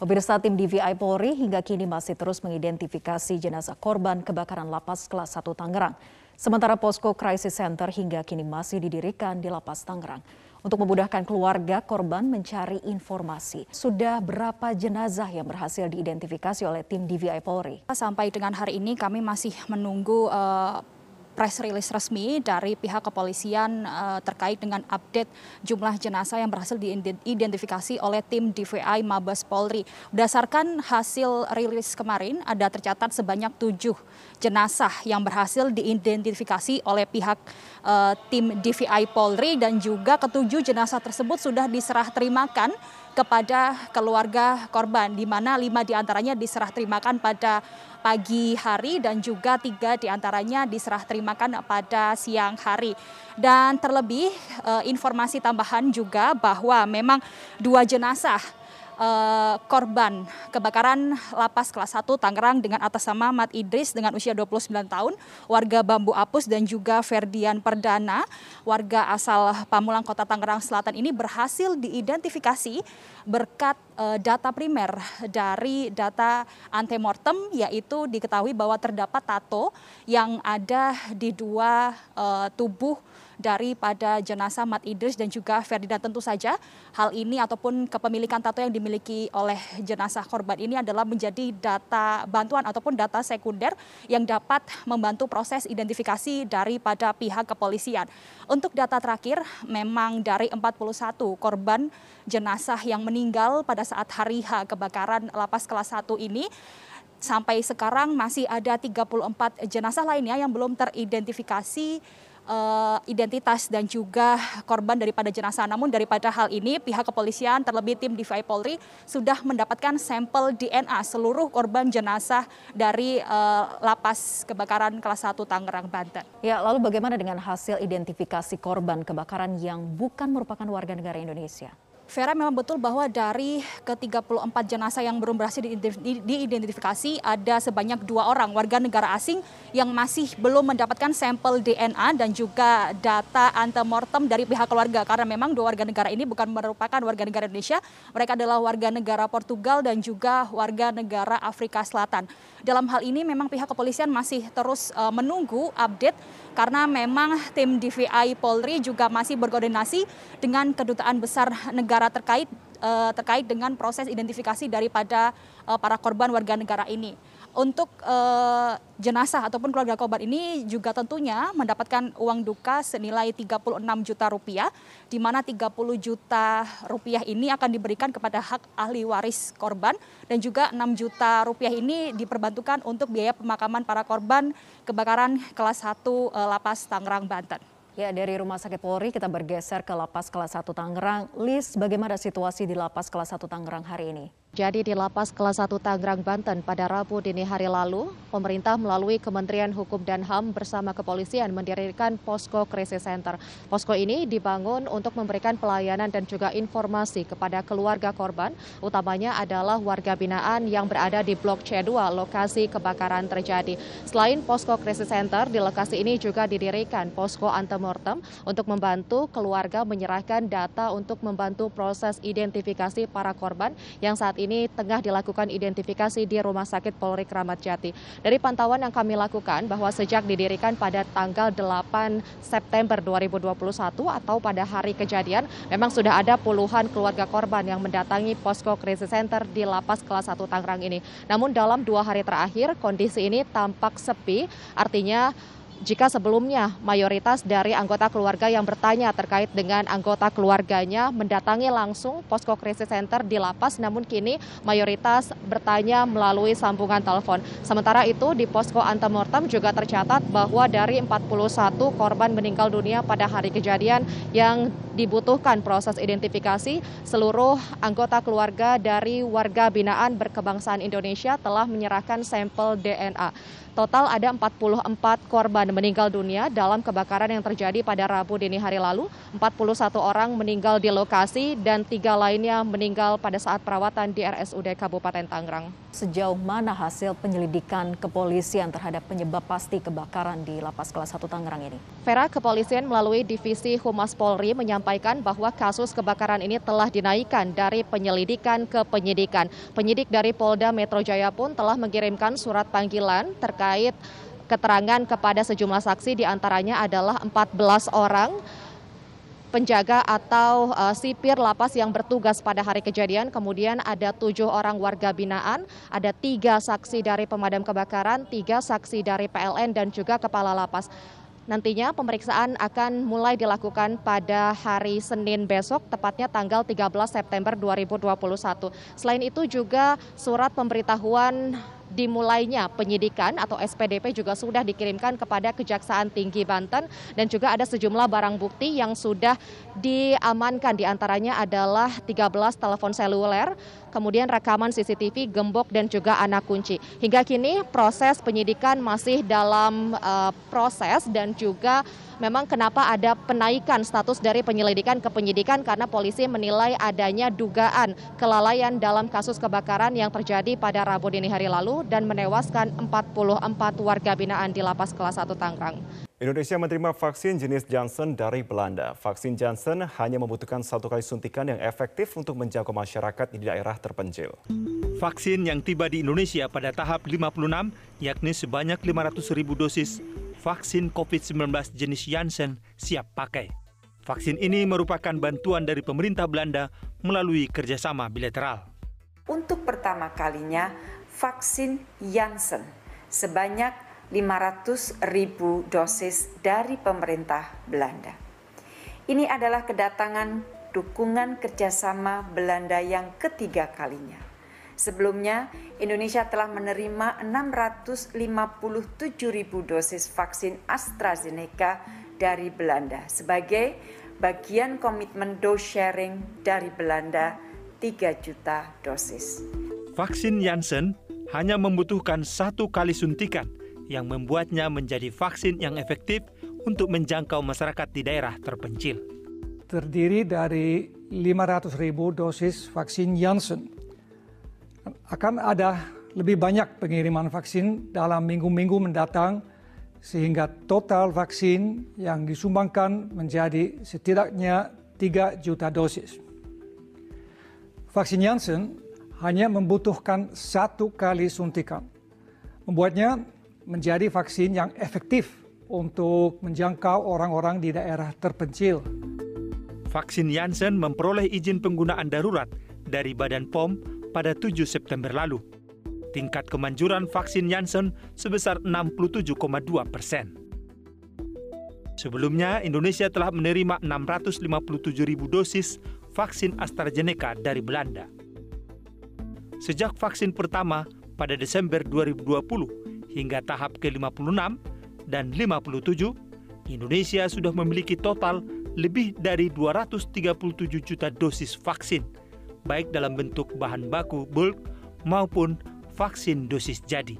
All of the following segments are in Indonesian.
Pemirsa tim DVI Polri hingga kini masih terus mengidentifikasi jenazah korban kebakaran lapas kelas 1 Tangerang. Sementara posko crisis center hingga kini masih didirikan di lapas Tangerang. Untuk memudahkan keluarga korban mencari informasi, sudah berapa jenazah yang berhasil diidentifikasi oleh tim DVI Polri? Sampai dengan hari ini kami masih menunggu uh, press release resmi dari pihak kepolisian uh, terkait dengan update jumlah jenazah yang berhasil diidentifikasi oleh tim DVI Mabes Polri. Berdasarkan hasil rilis kemarin, ada tercatat sebanyak tujuh jenazah yang berhasil diidentifikasi oleh pihak uh, tim DVI Polri dan juga ketujuh jenazah tersebut sudah diserah terimakan kepada keluarga korban, di mana lima di antaranya diserah terimakan pada pagi hari dan juga tiga di antaranya diserah terimakan pada siang hari. Dan terlebih eh, informasi tambahan juga bahwa memang dua jenazah uh, korban kebakaran lapas kelas 1 Tangerang dengan atas nama Mat Idris dengan usia 29 tahun, warga Bambu Apus dan juga Ferdian Perdana, warga asal Pamulang Kota Tangerang Selatan ini berhasil diidentifikasi berkat uh, data primer dari data antemortem yaitu diketahui bahwa terdapat tato yang ada di dua uh, tubuh daripada jenazah Mat Idris dan juga Ferdinand tentu saja hal ini ataupun kepemilikan tato yang dimiliki oleh jenazah korban ini adalah menjadi data bantuan ataupun data sekunder yang dapat membantu proses identifikasi daripada pihak kepolisian. Untuk data terakhir memang dari 41 korban jenazah yang meninggal pada saat hari H kebakaran lapas kelas 1 ini sampai sekarang masih ada 34 jenazah lainnya yang belum teridentifikasi uh, identitas dan juga korban daripada jenazah. Namun daripada hal ini pihak kepolisian terlebih tim DVI Polri sudah mendapatkan sampel DNA seluruh korban jenazah dari uh, lapas kebakaran kelas 1 Tangerang Banten. Ya, lalu bagaimana dengan hasil identifikasi korban kebakaran yang bukan merupakan warga negara Indonesia? Vera memang betul bahwa dari ke-34 jenazah yang belum berhasil diidentifikasi ada sebanyak dua orang warga negara asing yang masih belum mendapatkan sampel DNA dan juga data antemortem dari pihak keluarga karena memang dua warga negara ini bukan merupakan warga negara Indonesia, mereka adalah warga negara Portugal dan juga warga negara Afrika Selatan. Dalam hal ini memang pihak kepolisian masih terus uh, menunggu update karena memang tim DVI Polri juga masih berkoordinasi dengan kedutaan besar negara terkait uh, terkait dengan proses identifikasi daripada uh, para korban warga negara ini untuk uh, jenazah ataupun keluarga korban ini juga tentunya mendapatkan uang duka senilai 36 juta rupiah, di mana 30 juta rupiah ini akan diberikan kepada hak ahli waris korban dan juga 6 juta rupiah ini diperbantukan untuk biaya pemakaman para korban kebakaran kelas 1 uh, eh, Lapas Tangerang, Banten. Ya, dari Rumah Sakit Polri kita bergeser ke Lapas Kelas 1 Tangerang. Lis, bagaimana situasi di Lapas Kelas 1 Tangerang hari ini? Jadi di Lapas Kelas 1 Tangerang, Banten pada Rabu dini hari lalu, pemerintah melalui Kementerian Hukum dan HAM bersama kepolisian mendirikan Posko Krisis Center. Posko ini dibangun untuk memberikan pelayanan dan juga informasi kepada keluarga korban, utamanya adalah warga binaan yang berada di Blok C2, lokasi kebakaran terjadi. Selain Posko Krisis Center, di lokasi ini juga didirikan Posko Antemortem untuk membantu keluarga menyerahkan data untuk membantu proses identifikasi para korban yang saat ini tengah dilakukan identifikasi di Rumah Sakit Polri Kramat Jati. Dari pantauan yang kami lakukan bahwa sejak didirikan pada tanggal 8 September 2021 atau pada hari kejadian memang sudah ada puluhan keluarga korban yang mendatangi posko krisis center di lapas kelas 1 Tangerang ini. Namun dalam dua hari terakhir kondisi ini tampak sepi, artinya jika sebelumnya mayoritas dari anggota keluarga yang bertanya terkait dengan anggota keluarganya mendatangi langsung posko krisis center di lapas, namun kini mayoritas bertanya melalui sambungan telepon. Sementara itu di posko antemortem juga tercatat bahwa dari 41 korban meninggal dunia pada hari kejadian yang dibutuhkan proses identifikasi, seluruh anggota keluarga dari warga binaan berkebangsaan Indonesia telah menyerahkan sampel DNA. Total ada 44 korban meninggal dunia dalam kebakaran yang terjadi pada Rabu dini hari lalu. 41 orang meninggal di lokasi dan tiga lainnya meninggal pada saat perawatan di RSUD Kabupaten Tangerang. Sejauh mana hasil penyelidikan kepolisian terhadap penyebab pasti kebakaran di Lapas Kelas 1 Tangerang ini? Vera, kepolisian melalui Divisi Humas Polri menyampaikan menyampaikan bahwa kasus kebakaran ini telah dinaikkan dari penyelidikan ke penyidikan. Penyidik dari Polda Metro Jaya pun telah mengirimkan surat panggilan terkait keterangan kepada sejumlah saksi di antaranya adalah 14 orang penjaga atau uh, sipir lapas yang bertugas pada hari kejadian. Kemudian ada tujuh orang warga binaan, ada tiga saksi dari pemadam kebakaran, tiga saksi dari PLN dan juga kepala lapas. Nantinya pemeriksaan akan mulai dilakukan pada hari Senin besok, tepatnya tanggal 13 September 2021. Selain itu juga surat pemberitahuan dimulainya penyidikan atau SPDP juga sudah dikirimkan kepada Kejaksaan Tinggi Banten dan juga ada sejumlah barang bukti yang sudah diamankan di antaranya adalah 13 telepon seluler, kemudian rekaman CCTV, gembok dan juga anak kunci. Hingga kini proses penyidikan masih dalam uh, proses dan juga memang kenapa ada penaikan status dari penyelidikan ke penyidikan karena polisi menilai adanya dugaan kelalaian dalam kasus kebakaran yang terjadi pada Rabu dini hari lalu dan menewaskan 44 warga binaan di lapas kelas 1 Tangerang. Indonesia menerima vaksin jenis Johnson dari Belanda. Vaksin Johnson hanya membutuhkan satu kali suntikan yang efektif untuk menjangkau masyarakat di daerah terpencil. Vaksin yang tiba di Indonesia pada tahap 56, yakni sebanyak 500 ribu dosis, vaksin COVID-19 jenis Janssen siap pakai. Vaksin ini merupakan bantuan dari pemerintah Belanda melalui kerjasama bilateral. Untuk pertama kalinya, vaksin Janssen sebanyak 500 ribu dosis dari pemerintah Belanda. Ini adalah kedatangan dukungan kerjasama Belanda yang ketiga kalinya. Sebelumnya, Indonesia telah menerima 657 ribu dosis vaksin AstraZeneca dari Belanda sebagai bagian komitmen dose sharing dari Belanda 3 juta dosis. Vaksin Janssen hanya membutuhkan satu kali suntikan yang membuatnya menjadi vaksin yang efektif untuk menjangkau masyarakat di daerah terpencil. Terdiri dari 500 ribu dosis vaksin Janssen akan ada lebih banyak pengiriman vaksin dalam minggu-minggu mendatang sehingga total vaksin yang disumbangkan menjadi setidaknya 3 juta dosis. Vaksin Janssen hanya membutuhkan satu kali suntikan, membuatnya menjadi vaksin yang efektif untuk menjangkau orang-orang di daerah terpencil. Vaksin Janssen memperoleh izin penggunaan darurat dari Badan POM pada 7 September lalu. Tingkat kemanjuran vaksin Janssen sebesar 67,2 persen. Sebelumnya, Indonesia telah menerima 657 ribu dosis vaksin AstraZeneca dari Belanda. Sejak vaksin pertama pada Desember 2020 hingga tahap ke-56 dan 57, Indonesia sudah memiliki total lebih dari 237 juta dosis vaksin baik dalam bentuk bahan baku bulk maupun vaksin dosis jadi.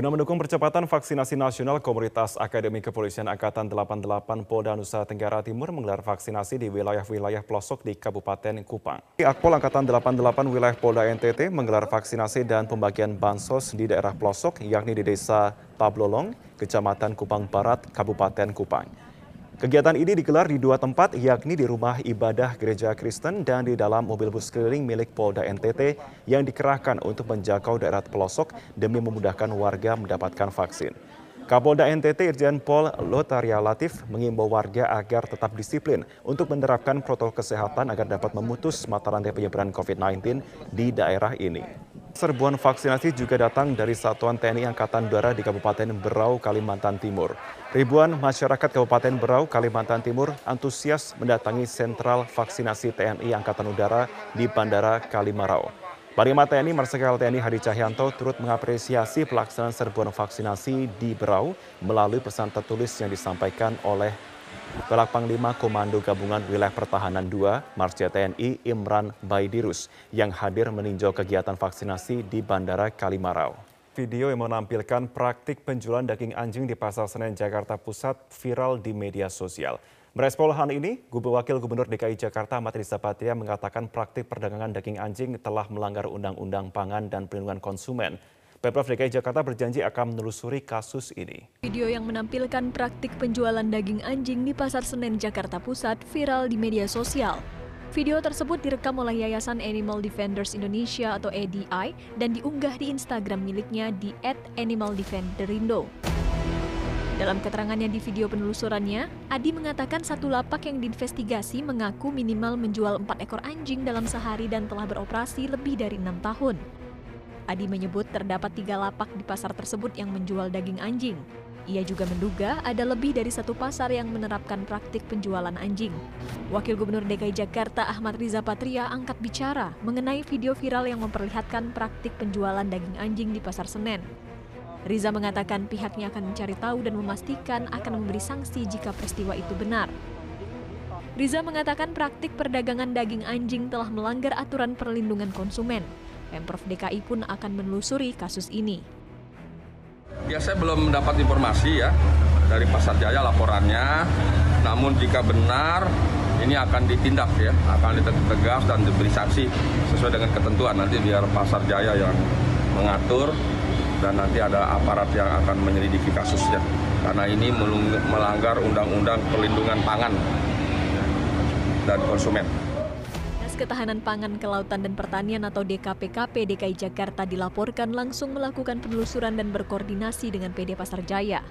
Guna mendukung percepatan vaksinasi nasional, Komunitas Akademi Kepolisian Angkatan 88 Polda Nusa Tenggara Timur menggelar vaksinasi di wilayah-wilayah pelosok di Kabupaten Kupang. Akpol Angkatan 88 wilayah Polda NTT menggelar vaksinasi dan pembagian bansos di daerah pelosok, yakni di Desa Tablolong, Kecamatan Kupang Barat, Kabupaten Kupang. Kegiatan ini digelar di dua tempat, yakni di rumah ibadah gereja Kristen dan di dalam mobil bus keliling milik Polda NTT yang dikerahkan untuk menjangkau daerah pelosok demi memudahkan warga mendapatkan vaksin. Kapolda NTT Irjen Pol Lotaria Latif mengimbau warga agar tetap disiplin untuk menerapkan protokol kesehatan agar dapat memutus mata rantai penyebaran COVID-19 di daerah ini. Serbuan vaksinasi juga datang dari Satuan TNI Angkatan Udara di Kabupaten Berau, Kalimantan Timur. Ribuan masyarakat Kabupaten Berau, Kalimantan Timur antusias mendatangi sentral vaksinasi TNI Angkatan Udara di Bandara Kalimarau. Panglima TNI Marsikal TNI Hadi Cahyanto turut mengapresiasi pelaksanaan serbuan vaksinasi di Berau melalui pesan tertulis yang disampaikan oleh Pelak Panglima Komando Gabungan Wilayah Pertahanan 2, Marsja TNI Imran Baidirus, yang hadir meninjau kegiatan vaksinasi di Bandara Kalimarau. Video yang menampilkan praktik penjualan daging anjing di Pasar Senen, Jakarta Pusat viral di media sosial. Merespon hal ini, Wakil Gubernur DKI Jakarta Ahmad Riza mengatakan praktik perdagangan daging anjing telah melanggar Undang-Undang Pangan dan Perlindungan Konsumen. Pemprov DKI Jakarta berjanji akan menelusuri kasus ini. Video yang menampilkan praktik penjualan daging anjing di Pasar Senen, Jakarta Pusat viral di media sosial. Video tersebut direkam oleh Yayasan Animal Defenders Indonesia atau ADI dan diunggah di Instagram miliknya di @animaldefenderindo. Dalam keterangannya di video penelusurannya, Adi mengatakan satu lapak yang diinvestigasi mengaku minimal menjual empat ekor anjing dalam sehari dan telah beroperasi lebih dari enam tahun. Adi menyebut terdapat tiga lapak di pasar tersebut yang menjual daging anjing. Ia juga menduga ada lebih dari satu pasar yang menerapkan praktik penjualan anjing. Wakil Gubernur DKI Jakarta Ahmad Riza Patria angkat bicara mengenai video viral yang memperlihatkan praktik penjualan daging anjing di Pasar Senen. Riza mengatakan pihaknya akan mencari tahu dan memastikan akan memberi sanksi jika peristiwa itu benar. Riza mengatakan praktik perdagangan daging anjing telah melanggar aturan perlindungan konsumen. Pemprov DKI pun akan menelusuri kasus ini. Ya saya belum mendapat informasi ya dari Pasar Jaya laporannya. Namun jika benar ini akan ditindak ya, akan ditegas dan diberi sanksi sesuai dengan ketentuan nanti biar Pasar Jaya yang mengatur dan nanti ada aparat yang akan menyelidiki kasusnya karena ini melanggar undang-undang perlindungan pangan dan konsumen. Ketahanan Pangan Kelautan dan Pertanian atau DKPKP DKI Jakarta dilaporkan langsung melakukan penelusuran dan berkoordinasi dengan PD Pasar Jaya.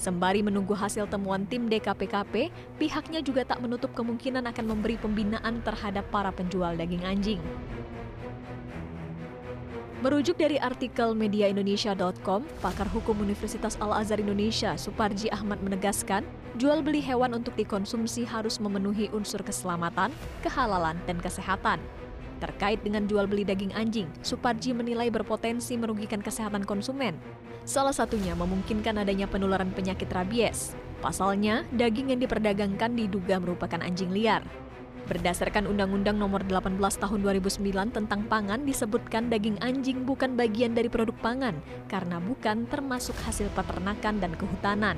Sembari menunggu hasil temuan tim DKPKP, pihaknya juga tak menutup kemungkinan akan memberi pembinaan terhadap para penjual daging anjing. Merujuk dari artikel mediaindonesia.com, pakar hukum Universitas Al-Azhar Indonesia, Suparji Ahmad menegaskan, jual beli hewan untuk dikonsumsi harus memenuhi unsur keselamatan, kehalalan, dan kesehatan. Terkait dengan jual beli daging anjing, Suparji menilai berpotensi merugikan kesehatan konsumen. Salah satunya memungkinkan adanya penularan penyakit rabies. Pasalnya, daging yang diperdagangkan diduga merupakan anjing liar. Berdasarkan Undang-Undang Nomor 18 Tahun 2009 tentang pangan disebutkan daging anjing bukan bagian dari produk pangan karena bukan termasuk hasil peternakan dan kehutanan.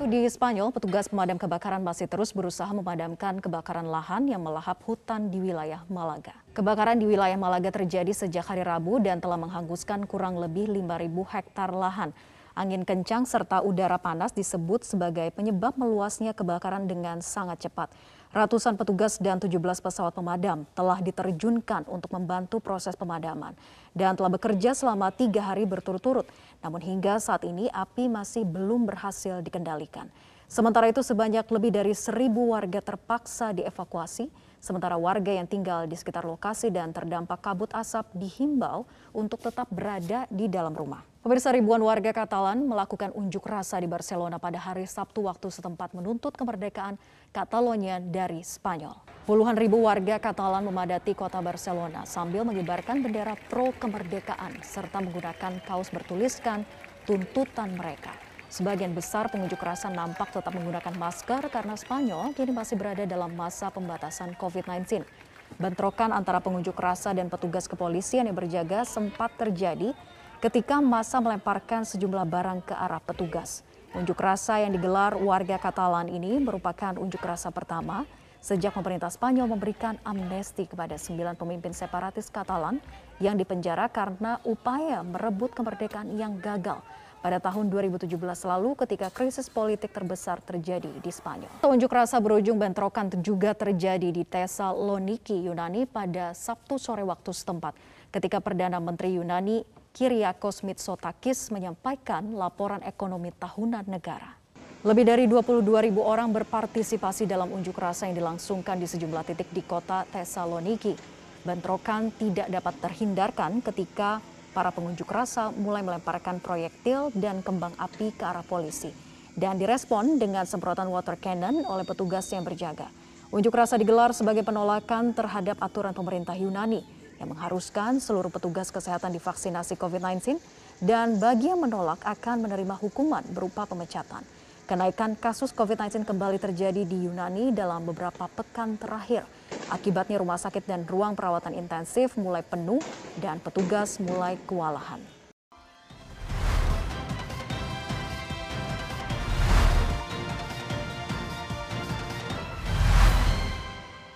Di Spanyol, petugas pemadam kebakaran masih terus berusaha memadamkan kebakaran lahan yang melahap hutan di wilayah Malaga. Kebakaran di wilayah Malaga terjadi sejak hari Rabu dan telah menghanguskan kurang lebih 5.000 hektar lahan. Angin kencang serta udara panas disebut sebagai penyebab meluasnya kebakaran dengan sangat cepat. Ratusan petugas dan 17 pesawat pemadam telah diterjunkan untuk membantu proses pemadaman dan telah bekerja selama tiga hari berturut-turut. Namun hingga saat ini api masih belum berhasil dikendalikan. Sementara itu sebanyak lebih dari seribu warga terpaksa dievakuasi, sementara warga yang tinggal di sekitar lokasi dan terdampak kabut asap dihimbau untuk tetap berada di dalam rumah. Pemirsa ribuan warga Katalan melakukan unjuk rasa di Barcelona pada hari Sabtu waktu setempat menuntut kemerdekaan Catalonia dari Spanyol. Puluhan ribu warga Katalan memadati kota Barcelona sambil mengibarkan bendera pro kemerdekaan serta menggunakan kaos bertuliskan tuntutan mereka. Sebagian besar pengunjuk rasa nampak tetap menggunakan masker karena Spanyol kini masih berada dalam masa pembatasan COVID-19. Bentrokan antara pengunjuk rasa dan petugas kepolisian yang berjaga sempat terjadi ketika masa melemparkan sejumlah barang ke arah petugas. Unjuk rasa yang digelar warga Katalan ini merupakan unjuk rasa pertama sejak pemerintah Spanyol memberikan amnesti kepada sembilan pemimpin separatis Katalan yang dipenjara karena upaya merebut kemerdekaan yang gagal pada tahun 2017 lalu ketika krisis politik terbesar terjadi di Spanyol. Unjuk rasa berujung bentrokan juga terjadi di Thessaloniki, Yunani pada Sabtu sore waktu setempat ketika Perdana Menteri Yunani Kyriakos Mitsotakis menyampaikan laporan ekonomi tahunan negara. Lebih dari 22 ribu orang berpartisipasi dalam unjuk rasa yang dilangsungkan di sejumlah titik di kota Thessaloniki. Bentrokan tidak dapat terhindarkan ketika para pengunjuk rasa mulai melemparkan proyektil dan kembang api ke arah polisi. Dan direspon dengan semprotan water cannon oleh petugas yang berjaga. Unjuk rasa digelar sebagai penolakan terhadap aturan pemerintah Yunani yang mengharuskan seluruh petugas kesehatan divaksinasi COVID-19 dan bagi yang menolak akan menerima hukuman berupa pemecatan. Kenaikan kasus COVID-19 kembali terjadi di Yunani dalam beberapa pekan terakhir. Akibatnya rumah sakit dan ruang perawatan intensif mulai penuh dan petugas mulai kewalahan.